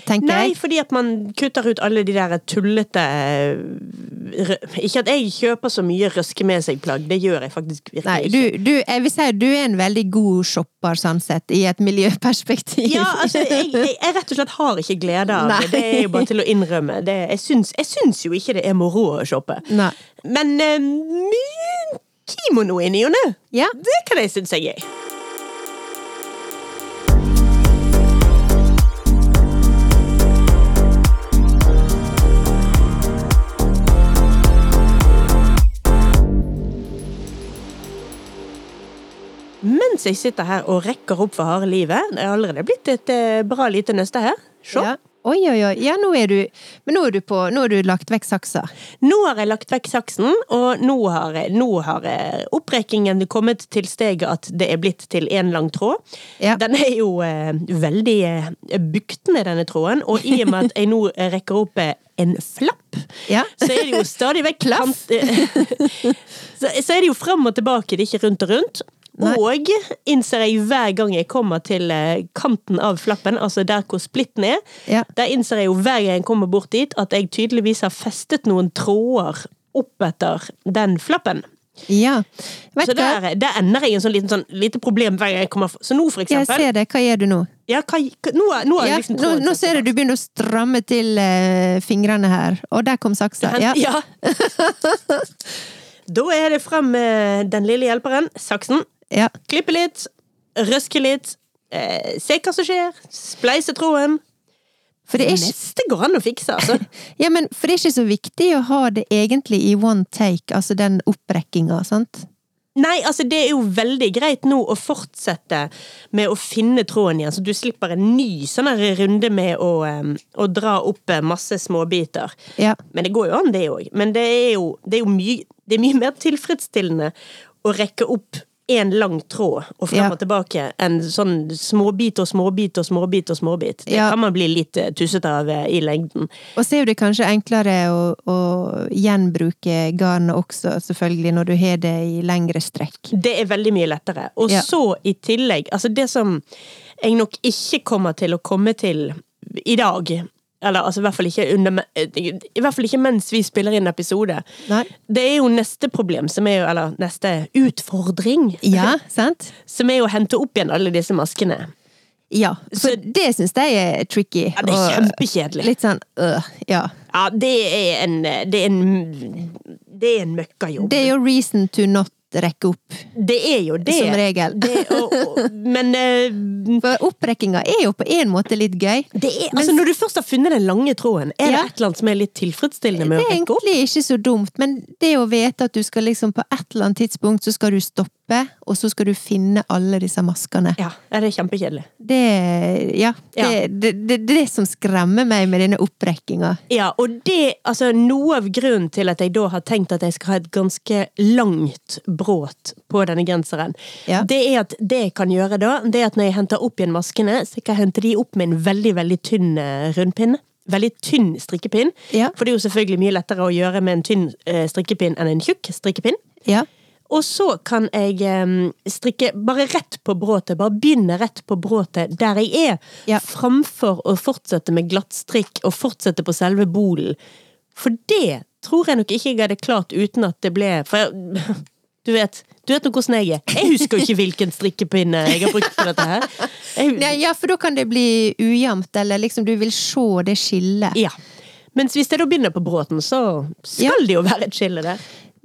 Tenker Nei, jeg. fordi at man kutter ut alle de der tullete eh, Ikke at jeg kjøper så mye røske med seg-plagg, det gjør jeg faktisk virkelig Nei, du, du, jeg vil si at du er en veldig god shopper, sånn sett, i et miljøperspektiv. Ja, altså, jeg, jeg, jeg rett og slett har ikke glede av det. Nei. Det er jo bare til å innrømme. Det, jeg, syns, jeg syns jo ikke det er moro å shoppe. Nei. Men eh, mye kimono i ny og ne, Ja. det kan jeg synes jeg er. Mens jeg sitter her og rekker opp for harde livet, det er allerede blitt et eh, bra lite nøste her. Se. Ja. Oi, oi, oi. Ja, nå er du Men nå er du på Nå har du lagt vekk saksa. Nå har jeg lagt vekk saksen, og nå har, nå har eh, opprekingen kommet til steget at det er blitt til én lang tråd. Ja. Den er jo eh, veldig eh, buktende, denne tråden, og i og med at jeg nå rekker opp eh, en flapp, Ja. så er det jo stadig vekk Klaff! så, så er det jo fram og tilbake, det er ikke rundt og rundt. Nei. Og innser jeg hver gang jeg kommer til eh, kanten av flappen, altså der hvor splitten er, Ja. der innser jeg jo hver gang jeg kommer bort dit, at jeg tydeligvis har festet noen tråder oppetter den flappen. Ja. Vet Så der, der ender jeg i en sånn liten sånn, lite problem hver gang jeg kommer Så nå, for eksempel Jeg ser det. Hva gjør du nå? ja, hva, nå, nå Ja, jeg liksom nå, nå ser jeg du begynner å stramme til uh, fingrene her. Og der kom saksa. Ja. Ja. da er det frem med den lille hjelperen, saksen. Ja. Klippe litt, røske litt, eh, se hva som skjer, spleise tråden. For det ikke Neste går an å fikse, altså. Ja, men for det er ikke så viktig å ha det egentlig i one take, altså den opprekkinga, sant? Nei, altså det er jo veldig greit nå å fortsette med å finne tråden igjen, så du slipper en ny sånn runde med å, um, å dra opp eh, masse småbiter. Ja. Men det går jo an, det òg. Men det er jo, det er jo mye, det er mye mer tilfredsstillende å rekke opp en lang tråd og frem Ja. og tilbake enn sånn småbit og småbit og småbit og småbit. Det Ja. kan man bli litt eh, tussete av eh, i lengden. Og så er jo det kanskje enklere å, å gjenbruke garnet også, selvfølgelig, når du har det i lengre strekk. Det er veldig mye lettere. Og Ja. så i tillegg, altså det som jeg nok ikke kommer til å komme til i dag, eller altså i hvert under I hvert fall ikke mens vi spiller inn episode. Nei. Det er jo neste problem, som er jo, eller neste utfordring, Ja, sant? som er jo å hente opp igjen alle disse maskene. Ja. For Så- det syns jeg er tricky. Ja, det er og kjempekjedelig. Litt sånn øh, ja. Ja, det er en Det er en, det er en møkkajobb. Det er jo reason to not rekke opp, Det er jo det. som regel. Det, og, og, men uh, For opprekkinga er jo på en måte litt gøy. Det er, altså Når du først har funnet den lange tråden, er Ja. det et eller annet som er litt tilfredsstillende med å rekke opp? Det er egentlig ikke så dumt, men det å vite at du skal liksom på et eller annet tidspunkt så skal du stoppe, og så skal du finne alle disse maskene. Ja, det er kjempekjedelig. Det Ja. Det, det, det, det er det som skremmer meg med denne opprekkinga. Ja, og det, altså Noe av grunnen til at jeg da har tenkt at jeg skal ha et ganske langt bråt på denne genseren, Ja. det er at det jeg kan gjøre da, det er at når jeg henter opp igjen maskene, så kan jeg hente de opp med en veldig, veldig tynn eh, rundpinne. Veldig tynn strikkepinn. Ja. For det er jo selvfølgelig mye lettere å gjøre med en tynn eh, strikkepinn enn en tjukk strikkepinn. Ja. Og så kan jeg em, strikke bare rett på bråtet, bare begynne rett på bråtet der jeg er, Ja. framfor å fortsette med glattstrikk og fortsette på selve bolen. For det tror jeg nok ikke jeg hadde klart uten at det ble For jeg, du vet du vet nå hvordan jeg er. Jeg husker jo ikke hvilken strikkepinne jeg har brukt på dette her. Jeg, Ja, ja, for da kan det bli ujevnt, eller liksom du vil se det skillet. ja. Mens hvis jeg da begynner på bråten, så skal det jo være et skille der.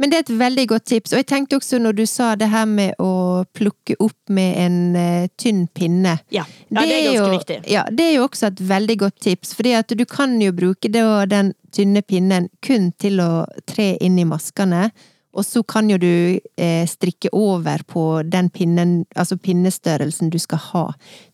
Men det er et veldig godt tips. Og jeg tenkte også når du sa det her med å plukke opp med en uh, tynn pinne. Ja, ja det er ganske jo, viktig. Ja, det er jo også et veldig godt tips. fordi at du kan jo bruke da den tynne pinnen kun til å tre inn i maskene. Og så kan jo du eh, strikke over på den pinnen, altså pinnestørrelsen du skal ha.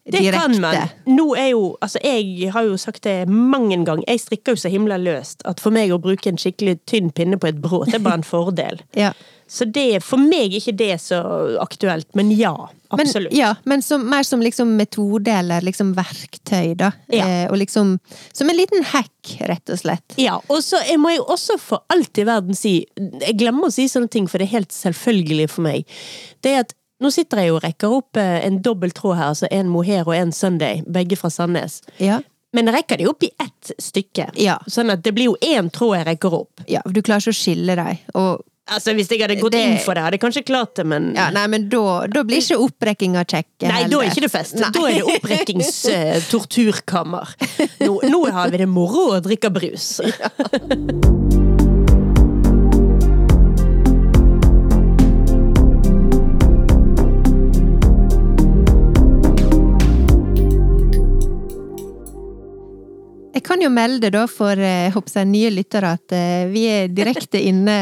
Det direkte. kan man. Nå er jo, altså Jeg har jo sagt det mange ganger, jeg strikker jo så himla løst at for meg å bruke en skikkelig tynn pinne på et bråt, det er bare en fordel. Ja. Så det er for meg ikke det så aktuelt, men ja. Men, Absolutt. ja, men som, mer som liksom metode eller liksom verktøy, da. Ja. Eh, og liksom Som en liten hack, rett og slett. Ja, og så jeg må jeg også for alt i verden si Jeg glemmer å si sånne ting, for det er helt selvfølgelig for meg. Det er at nå sitter jeg og rekker opp eh, en dobbel tråd her, altså en mohair og en Sunday, begge fra Sandnes. Ja. Men jeg rekker de opp i ett stykke. Ja. Sånn at det blir jo én tråd jeg rekker opp. Ja, du klarer ikke å skille deg. Og Altså Hvis jeg hadde gått Det- inn for det, hadde jeg kanskje klart det, men ja, nei, men da, da blir ikke opprekkinga kjekk. Nei, da er ikke det fest. Nei. Da er det opprekkingstorturkammer. Nå, nå har vi det moro og drikker brus. Jeg kan jo melde da for eh, håper jeg, nye lyttere at eh, vi er direkte inne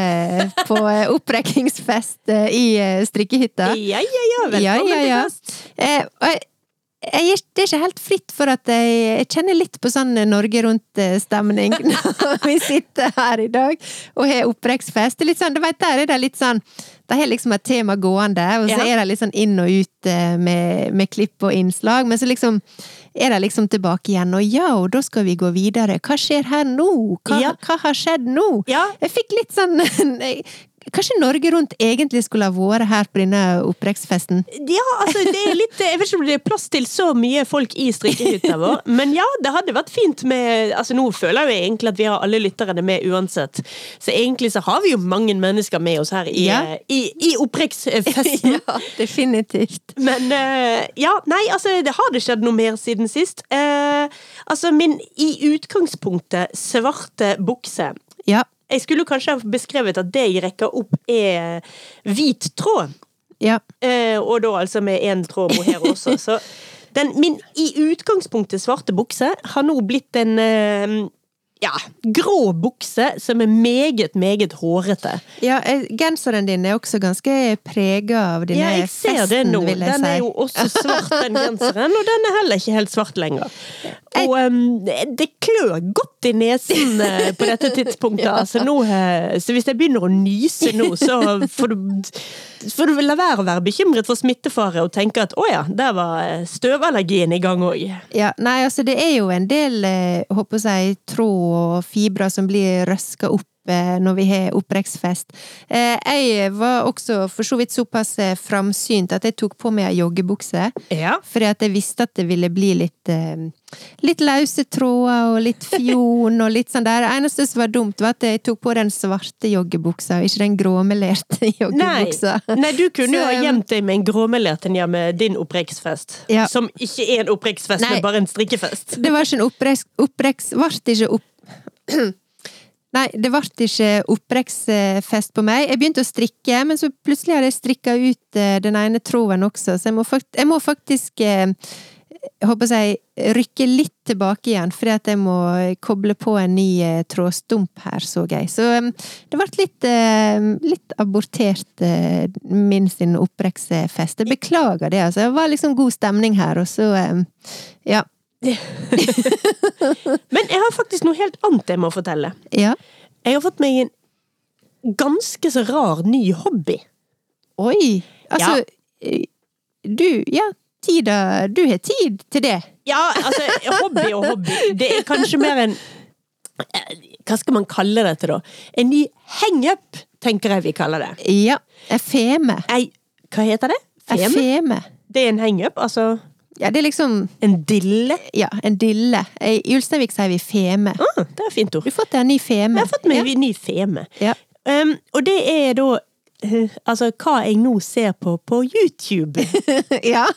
på eh, opprekkingsfest eh, i eh, strikkehytta. Ja, ja, ja. Velkommen Ja, ja, ja. til fest. Eh, jeg, det er ikke helt fritt, for at jeg, jeg kjenner litt på sånn Norge Rundt-stemning når vi sitter her i dag og har opprekksfest. Det er litt sånn, du vet, der er det litt sånn De har liksom et tema gående, og så Ja. er det litt sånn inn og ut eh, med, med klipp og innslag, men så liksom er det liksom tilbake igjen, og ja, og da skal vi gå videre. Hva skjer her nå? Hva, Ja. hva har skjedd nå? Ja. Jeg fikk litt sånn Kanskje Norge Rundt egentlig skulle ha vært her på denne opprekksfesten? Ja, altså det er litt Jeg vet ikke om det er plass til så mye folk i strikkehytta vår, men ja, det hadde vært fint med Altså nå føler jeg jo egentlig at vi har alle lytterne med uansett, så egentlig så har vi jo mange mennesker med oss her i, Ja. i, i opprekksfesten. ja, definitivt. Men eh, ja, nei, altså det har det skjedd noe mer siden sist. Eh, altså min i utgangspunktet svarte bukse. Ja. Jeg skulle kanskje ha beskrevet at det jeg rekker opp er hvit tråd. Ja. Eh, og da altså med én tråd mohair også. Så den, min i utgangspunktet svarte bukse har nå blitt en eh, ja, grå bukse som er meget, meget hårete. ja eh, genseren din er også ganske prega av denne Ja, jeg ser det nå. Den si. er jo også svart, den genseren, og den er heller ikke helt svart lenger. Og em, det- klør godt i nesen eh, på dette tidspunktet, altså nå eh, Så hvis jeg begynner å nyse nå, så får du, får du la være å være bekymret for smittefare og tenke at å ja, der var støvallergien i gang òg. Ja, nei, altså det er jo en del, håper jeg, tråd og fibrer som blir røska opp eh, når vi har opprekksfest. Eh, Jeg var også for så vidt såpass eh, framsynt at jeg tok på meg ei joggebukse. Ja. Fordi at jeg visste at det ville bli litt Litt løse tråder og litt fjon og litt sånn der. Det eneste som var dumt, var at jeg tok på den svarte joggebuksa, og ikke den gråmelerte Nei. joggebuksa. Nei, du kunne jo ha gjemt deg med en gråmelert en hjemme med din opprekksfest. Ja. Som ikke er en opprekksfest, Nei. men bare en strikkefest. Det var ikke en opprekks... vart ikke opp... Nei, det ble ikke opprekksfest på meg. Jeg begynte å strikke, men så plutselig hadde jeg strikka ut eh, den ene tråden også, så jeg må, faktisk, jeg må faktisk eh, jeg håper jeg rykke litt tilbake igjen, fordi at jeg må koble på en ny eh, trådstump her, så jeg. Så det ble litt, litt abortert, min sin opprekksfest. Jeg beklager det, altså. Det var liksom god stemning her, og så ja. Men jeg har faktisk noe helt annet jeg må fortelle. Ja. Jeg har fått meg en ganske så rar ny hobby. Oi! Altså, ja. du, ja, tida Du har tid til det. Ja, altså, hobby og hobby. Det er kanskje mer en eh, Hva skal man kalle dette, da? En ny hangup, tenker jeg vi kaller det. Ja. En feme. Ei, hva heter det? Feme? feme. Det er en hangup, altså Ja, det er liksom en dille. Ja, en dille. I Ulsteinvik sier vi feme. Ah, det er fint ord. Du har fått deg en ny feme. Jeg har fått meg en ny feme. Ja. Um, og det er da uh, Altså, hva jeg nå ser på på YouTube. ja.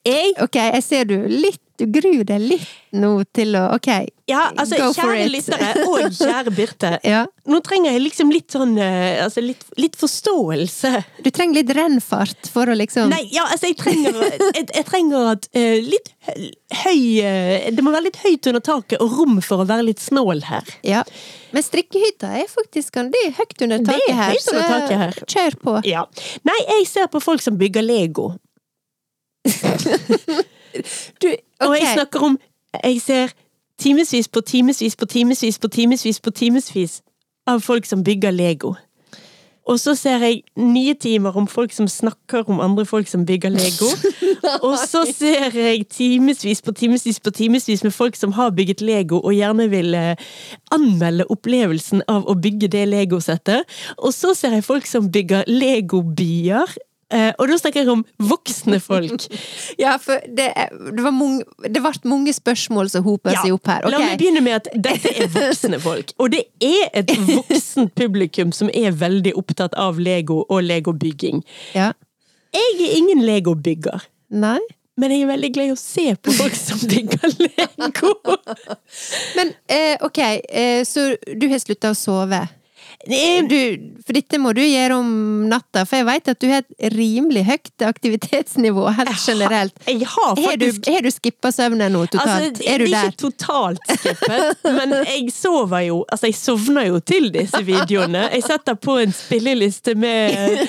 Jeg Ok, jeg ser du litt Du gruer deg litt nå til å Ok. Ja, altså, Go for kjære it. lyttere og kjære Birte. Ja. Nå trenger jeg liksom litt sånn eh, Altså, litt, litt forståelse. Du trenger litt rennfart for å liksom Nei, ja, altså, jeg trenger, jeg, jeg trenger at uh, litt høy eh, Det må være litt høyt under taket og rom for å være litt snål her. Ja. Men strikkehytta er faktisk Det er høyt under Det er taket her, høyt under taket her. kjør på. Ja. Nei, jeg ser på folk som bygger Lego. Du, Og jeg snakker om Jeg ser timevis på timevis på timevis på timevis på timevis av folk som bygger Lego. Og så ser jeg nye timer om folk som snakker om andre folk som bygger Lego. Og så ser jeg timevis på timevis på timevis med folk som har bygget Lego og gjerne vil eh, anmelde opplevelsen av å bygge det Lego-settet. Og så ser jeg folk som bygger Lego-byer. Eh, og da snakker jeg om voksne folk. Ja, for det, det, var mange, det ble mange spørsmål som hopa seg opp her. La meg begynne med at dette er voksne folk. Og det er et voksent publikum som er veldig opptatt av Lego og legobygging. Ja. Jeg er ingen legobygger. Nei? Men jeg er veldig glad i å se på folk som bygger Lego. Men eh, ok, eh, så du har slutta å sove? Du, for dette må du gjøre om natta, for jeg vet at du har et rimelig høyt aktivitetsnivå helt generelt. Jeg har Har du, faktisk har du skippa søvnen nå totalt? Altså, er du er der? ikke totalt skippet, men jeg sover jo Altså, jeg sovner jo til disse videoene. Jeg setter på en spilleliste med,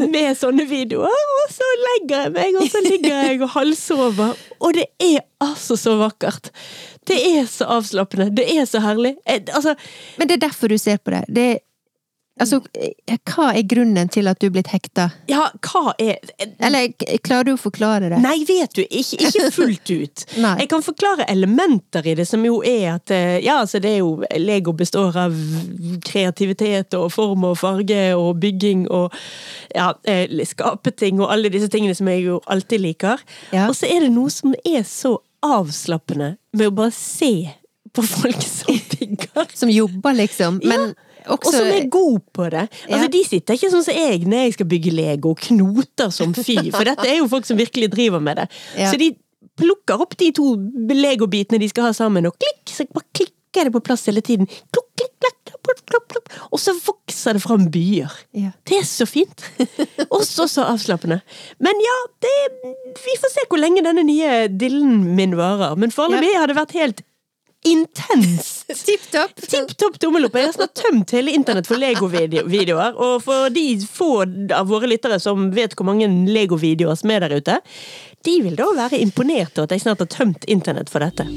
med sånne videoer, og så legger jeg meg, og så ligger jeg og halvsover. Og det er altså så vakkert. Det er så avslappende. Det er så herlig. Jeg, altså, Men det er derfor du ser på det. det altså, eh, hva er grunnen til at du er blitt hekta? ja, hva er Eller klarer du å forklare det? Nei, vet du, ikke, ikke fullt ut. Jeg kan forklare elementer i det, som jo er at eh, Ja, altså det er jo Lego består av kreativitet og form og farge og bygging og ja, eh, skapeting og alle disse tingene som jeg jo alltid liker. Ja. Og så er det noe som er så avslappende med å bare se på folk som bygger. Som jobber, liksom. Men Og som er god på det. Altså, Ja. De sitter ikke sånn som jeg når jeg skal bygge Lego, og knoter som fy. For dette er jo folk som virkelig driver med det. Ja. Så de plukker opp de to Lego-bitene de skal ha sammen, og klikk, så bare klikker det på plass hele tiden. Klukk, klikk, klakk, plopp, plopp, plopp. Og så vokser det fram byer. Ja. Det er så fint! Og så så avslappende. Men ja, det, vi får se hvor lenge denne nye dillen min varer. Men foreløpig har det vært helt intenst. Tipp topp! Tipp topp tommelopp. Jeg har snart tømt hele internett for Lego-videoer. Og for de få av våre lyttere som vet hvor mange Lego-videoer som er der ute, de vil da være imponert over at jeg snart har tømt internett for dette.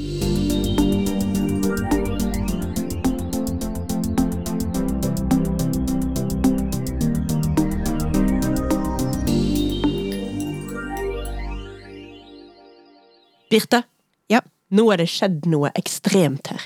Birte, Ja. Nå er det skjedd noe ekstremt her.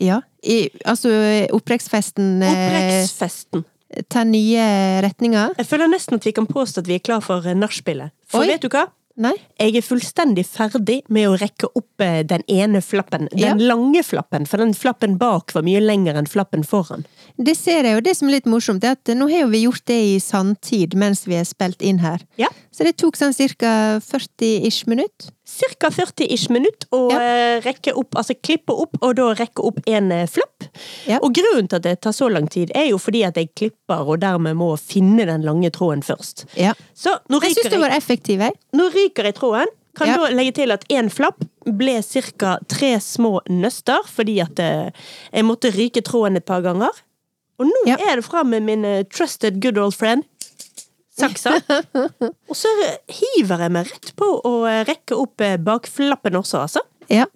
ja. I, altså, opprekksfesten eh, Opprekksfesten. tar nye retninger. Jeg føler nesten at vi kan påstå at vi er klar for eh, nachspielet. For Oi. vet du hva? Nei? Jeg er fullstendig ferdig med å rekke opp eh, den ene flappen. Den Ja. lange flappen, for den flappen bak var mye lengre enn flappen foran. Det ser jeg, og det som er litt morsomt, er at nå har vi gjort det i sanntid mens vi har spilt inn her. Ja. Så det tok sånn cirka 40-ish minutt. Cirka 40-ish minutt å Ja. eh, rekke opp, altså klippe opp, og da rekke opp en eh, flapp. Ja. Og grunnen til at det tar så lang tid, er jo fordi at jeg klipper, og dermed må finne den lange tråden først. Ja. Så nå Jeg syns ryker du var effektiv, jeg. Nå ryker jeg tråden. Kan da legge til at én flapp ble ca. tre små nøster, fordi at eh, jeg måtte ryke tråden et par ganger. Og nå er det fra med min trusted good old friend, saksa. Og så hiver jeg meg rett på å rekke opp eh, bakflappen også, altså. Ja.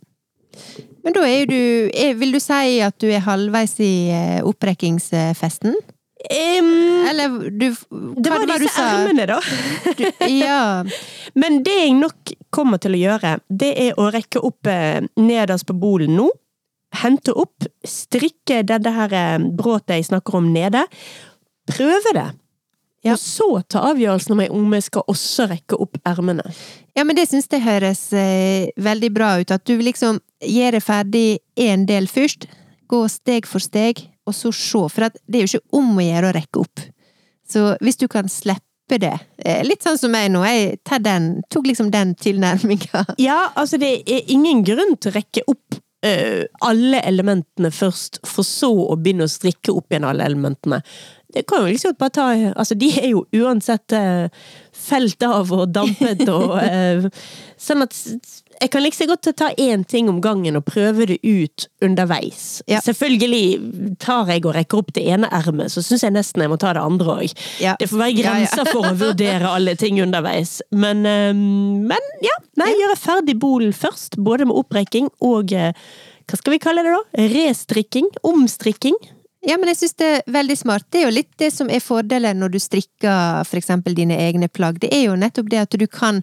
Men da er jo du er, Vil du si at du er halvveis i eh, opprekkingsfesten? Um, Eller du det var, var du disse sa? ermene, da. Ja. Men det jeg nok kommer til å gjøre, det er å rekke opp eh, nederst på bolen nå. Hente opp, strikke dette her bråtet jeg snakker om nede. Prøve det. Ja. Og så ta avgjørelsen om om jeg skal også rekke opp ermene. ja, men det syns jeg høres eh, veldig bra ut. At du liksom gjør det ferdig én del først. Gå steg for steg, og så se. For det er jo ikke om å gjøre å rekke opp. Så hvis du kan slippe det eh, Litt sånn som meg nå. Jeg tar den, tok liksom den tilnærminga. Ja, altså det er ingen grunn til å rekke opp uh, alle elementene først, for så å begynne å strikke opp igjen alle elementene. Det kan jo liksom bare ta Altså, de er jo uansett eh, felt av og dampet og eh, Sånn at jeg kan liksom godt ta én ting om gangen og prøve det ut underveis. Ja. Selvfølgelig tar jeg og rekker opp det ene ermet, så syns jeg nesten jeg må ta det andre òg. Ja. Det får være Ja, ja. grenser for å vurdere alle ting underveis. Men, eh, men ja, nei, gjøre ferdig bolen først. Både med opprekking og hva skal vi kalle det da? Restrikking? Omstrikking? Ja, men jeg syns det er veldig smart. Det er jo litt det som er fordelen når du strikker for eksempel dine egne plagg. Det er jo nettopp det at du kan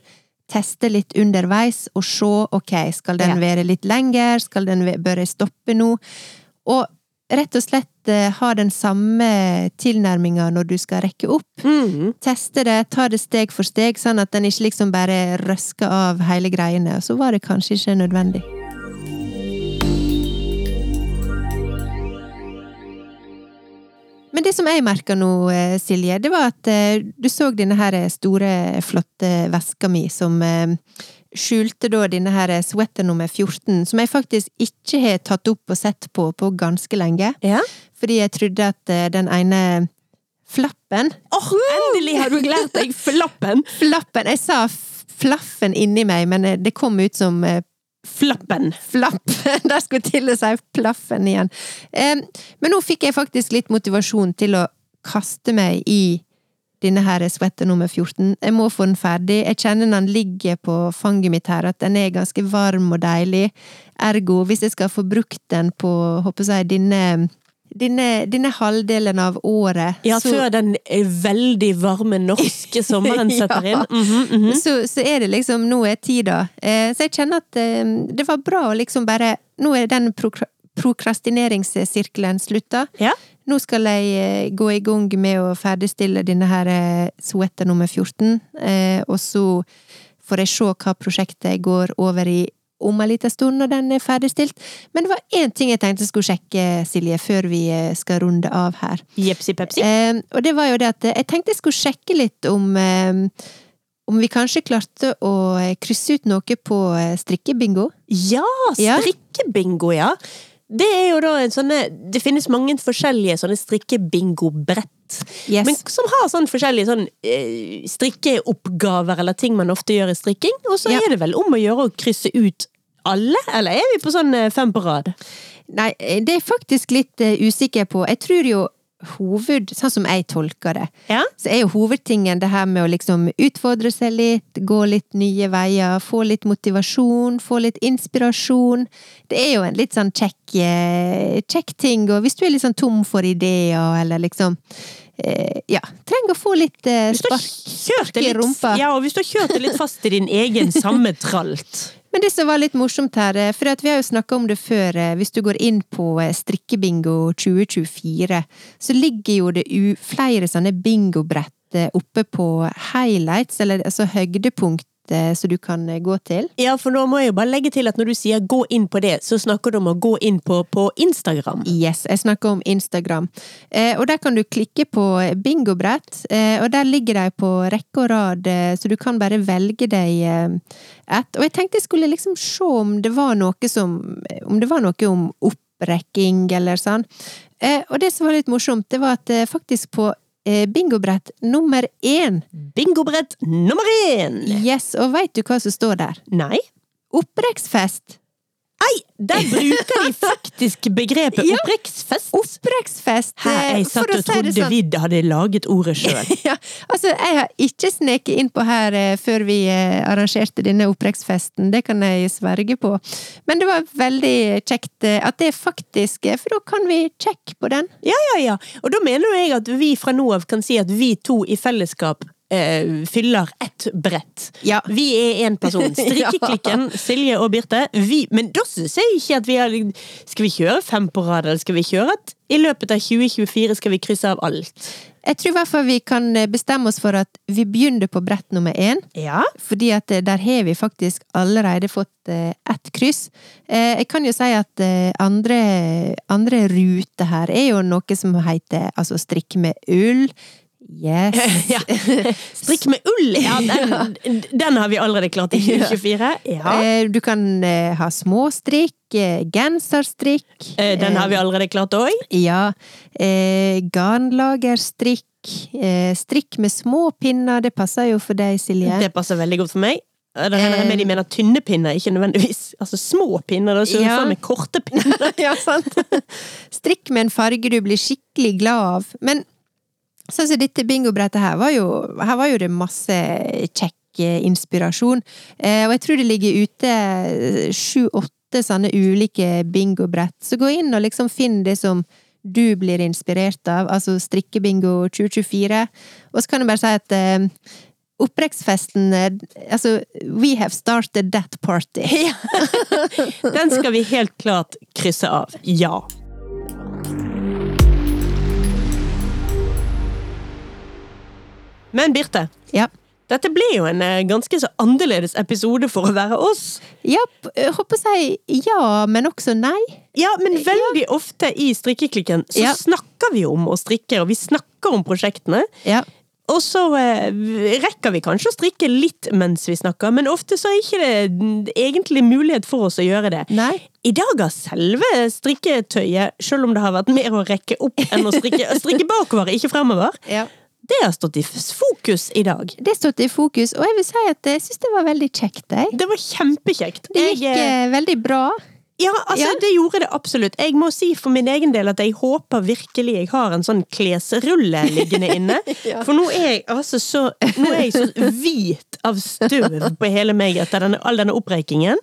teste litt underveis og se ok, skal den Ja. være litt lenger, skal den, bør jeg stoppe nå? Og rett og slett eh, ha den samme tilnærminga når du skal rekke opp. Mm. Teste det, ta det steg for steg, sånn at den ikke liksom bare røsker av hele greiene. Og så var det kanskje ikke nødvendig. Det som jeg merka nå, eh, Silje, det var at eh, du så denne her store, flotte veska mi som eh, skjulte da denne her sweater nummer 14, som jeg faktisk ikke har tatt opp og sett på på ganske lenge. Ja. Fordi jeg trodde at den ene flappen Åh, endelig har du lært deg flappen! Flappen! Jeg sa flaffen inni meg, men det kom ut som eh, Flappen. Der skulle til å si plaffen igjen. Men nå fikk jeg faktisk litt motivasjon til å kaste meg i denne her sweater nummer 14. Jeg må få den ferdig. Jeg kjenner den ligger på fanget mitt her, at den er ganske varm og deilig. Ergo, hvis jeg skal få brukt den på, håper jeg, denne, denne, denne halvdelen av året Ja, så- før den veldig varme norske sommeren setter inn. Mm -hmm, mm -hmm. så, så er det liksom Nå er tida. Eh, så jeg kjenner at eh, det var bra å liksom bare Nå er den prokra prokrastineringssirkelen slutta. Ja. Nå skal jeg eh, gå i gang med å ferdigstille denne her eh, suette nummer 14, eh, og så får jeg se hva prosjektet går over i om en liten stund når den er ferdigstilt. Men det var én ting jeg tenkte jeg skulle sjekke, Silje, før vi eh, skal runde av her. Jepsi pepsi. Eh, og det var jo det at jeg tenkte jeg skulle sjekke litt om eh, om vi kanskje klarte å eh, krysse ut noe på eh, strikkebingo. Ja, Ja. strikkebingo, ja. Det er jo da en sånne Det finnes mange forskjellige sånne strikkebingobrett. Yes. Men som har sånn forskjellige sånn eh, strikkeoppgaver eller ting man ofte gjør i strikking. Og så Ja. er det vel om å gjøre å krysse ut alle, eller er vi på sånn eh, fem på rad? Nei, eh, det er faktisk litt usikker på. Jeg tror jo hoved, sånn som jeg tolker det, Ja? så er jo hovedtingen det her med å liksom utfordre seg litt, gå litt nye veier, få litt motivasjon, få litt inspirasjon. Det er jo en litt sånn kjekk, eh, kjekk ting, og hvis du er litt sånn tom for ideer, eller liksom eh, Ja, trenger å få litt eh, spark, spark i rumpa. ja, og hvis du har kjørt det litt fast i din egen samme tralt. Men det som var litt morsomt her, eh, for vi har jo snakka om det før, eh, hvis du går inn på eh, Strikkebingo 2024, så ligger jo det flere sånne bingobrett oppe på highlights, eller altså høydepunkt, som du kan eh, gå til. Ja, for nå må jeg jo bare legge til at når du sier gå inn på det, så snakker du om å gå inn på, på Instagram. Yes, jeg snakker om Instagram. Eh, og der kan du klikke på bingobrett, eh, og der ligger de på rekke og rad, eh, så du kan bare velge deg ett. Og jeg tenkte jeg skulle liksom se om det var noe som Om det var noe om opprekking eller sånn. Eh, og det som var litt morsomt, det var at eh, faktisk på eh, bingobrett nummer én Bingobrett nummer én! Yes, og veit du hva som står der? Nei? Opprekksfest! Ei, der bruker de faktisk begrepet Ja. opprekksfest! Opprekksfest! Her, eh, jeg satt og trodde sånn. vi hadde laget ordet sjøl. Ja, altså, jeg har ikke sneket inn på her eh, før vi eh, arrangerte denne opprekksfesten, det kan jeg sverge på. Men det var veldig kjekt eh, at det faktisk er, For da kan vi sjekke på den. Ja, ja, ja. Og da mener jeg at vi fra nå av kan si at vi to i fellesskap eh, fyller ett brett. Ja. Vi er én person. Strikkeklikken, Silje og Birte. Vi, men da syns jeg ikke at vi har Skal vi kjøre fem på rad, eller skal vi kjøre at i løpet av 2024 skal vi krysse av alt? Jeg tror i hvert fall vi kan eh, bestemme oss for at vi begynner på brett nummer én. Ja. Fordi at eh, der har vi faktisk allerede fått eh, ett kryss. Jeg kan jo si at andre, andre rute her er jo noe som heter altså strikk med ull. Yes. ja. Strikk med ull, ja, den, den har vi allerede klart i 2024. Ja. Eh, Du kan eh, ha småstrikk, eh, genserstrikk. Den har vi allerede klart òg. Ja. Garnlagerstrikk. Strikk med små pinner, det passer jo for deg, Silje. Det passer veldig godt for meg. Det regner jeg med de mener tynne pinner, ikke nødvendigvis altså små pinner. Da så Ja. med korte pinner. ja, sant? Strikk med en farge du blir skikkelig glad av. Men sånn som dette bingobrettet her, var jo, her var jo det masse kjekk eh, inspirasjon. Eh, og jeg tror det ligger ute sju-åtte sånne ulike bingobrett. Så gå inn og liksom finn det som du blir inspirert av, altså strikkebingo 2024. Og så kan jeg bare si at eh, Opprekksfesten eh, Altså, we have started that party. Den skal vi helt klart krysse av. Ja. Men Birte, Ja. dette ble jo en eh, ganske så annerledes episode for å være oss. Ja, håper jeg ja, men også nei. Ja, men veldig ofte i strikkeklikken så Ja. snakker vi om å strikke, og vi snakker om prosjektene. Ja. Og så eh, rekker vi kanskje å strikke litt mens vi snakker, men ofte så er ikke det egentlig mulighet for oss å gjøre det. Nei. I dag har selve strikketøyet, selv om det har vært mer å rekke opp enn å strikke, strikke bakover, ikke fremover, Ja. Det har stått i fokus i dag. Det har stått i fokus, og jeg vil si at jeg syns det var veldig kjekt. Jeg. Det var kjempekjekt. Det gikk Jeg, eh, eh, veldig bra. Ja, altså, Ja. det gjorde det absolutt. Jeg må si for min egen del at jeg håper virkelig jeg har en sånn klesrulle liggende inne. Ja. For nå er jeg altså så Nå er jeg så hvit av støv på hele meg etter denne, all denne opprekingen.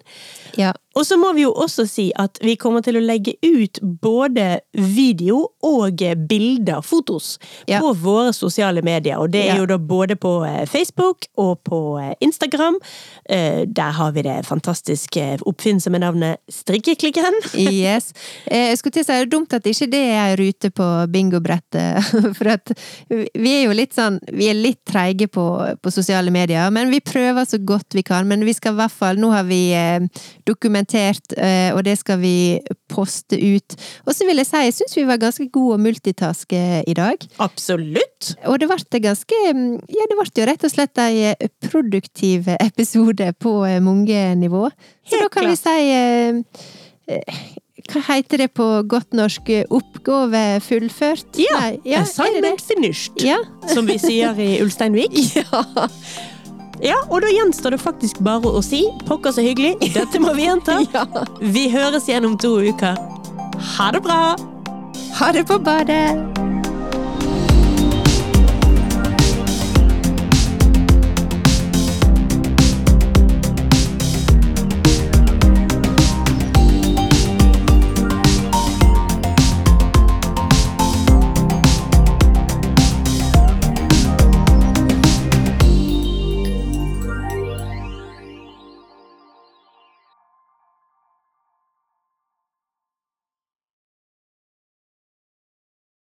Ja. Og så må vi jo også si at vi kommer til å legge ut både video og bilder, fotos, på våre sosiale medier. Og det er jo da både på eh, Facebook og på eh, Instagram. Eh, Der har vi det fantastiske oppfinnsomme navnet Strikkeklikken. Yes. Eh, Jeg skulle til å si det er dumt at ikke det er ei rute på bingobrettet. For at vi er jo litt sånn Vi er litt treige på, på sosiale medier, men vi prøver så godt vi kan. Men vi skal i hvert fall Nå har vi eh, dokumentert, eh, og det skal vi poste ut. Og så vil jeg si, jeg syns vi var ganske gode å multitaske i dag. Absolutt! Og det ble ganske Ja, det ble jo rett og slett ei eh, produktiv episode på eh, mange nivå. Så Helt da kan vi si eh, Hva heter det på godt norsk? Oppgave fullført? Ja, Nei, ja assignment finished, Ja. som vi sier i Ulsteinvik. ja. Ja, og da gjenstår det faktisk bare å si pokker så hyggelig, dette må vi gjenta. ja. Vi høres igjen om to uker. Ha det bra! Ha det på badet!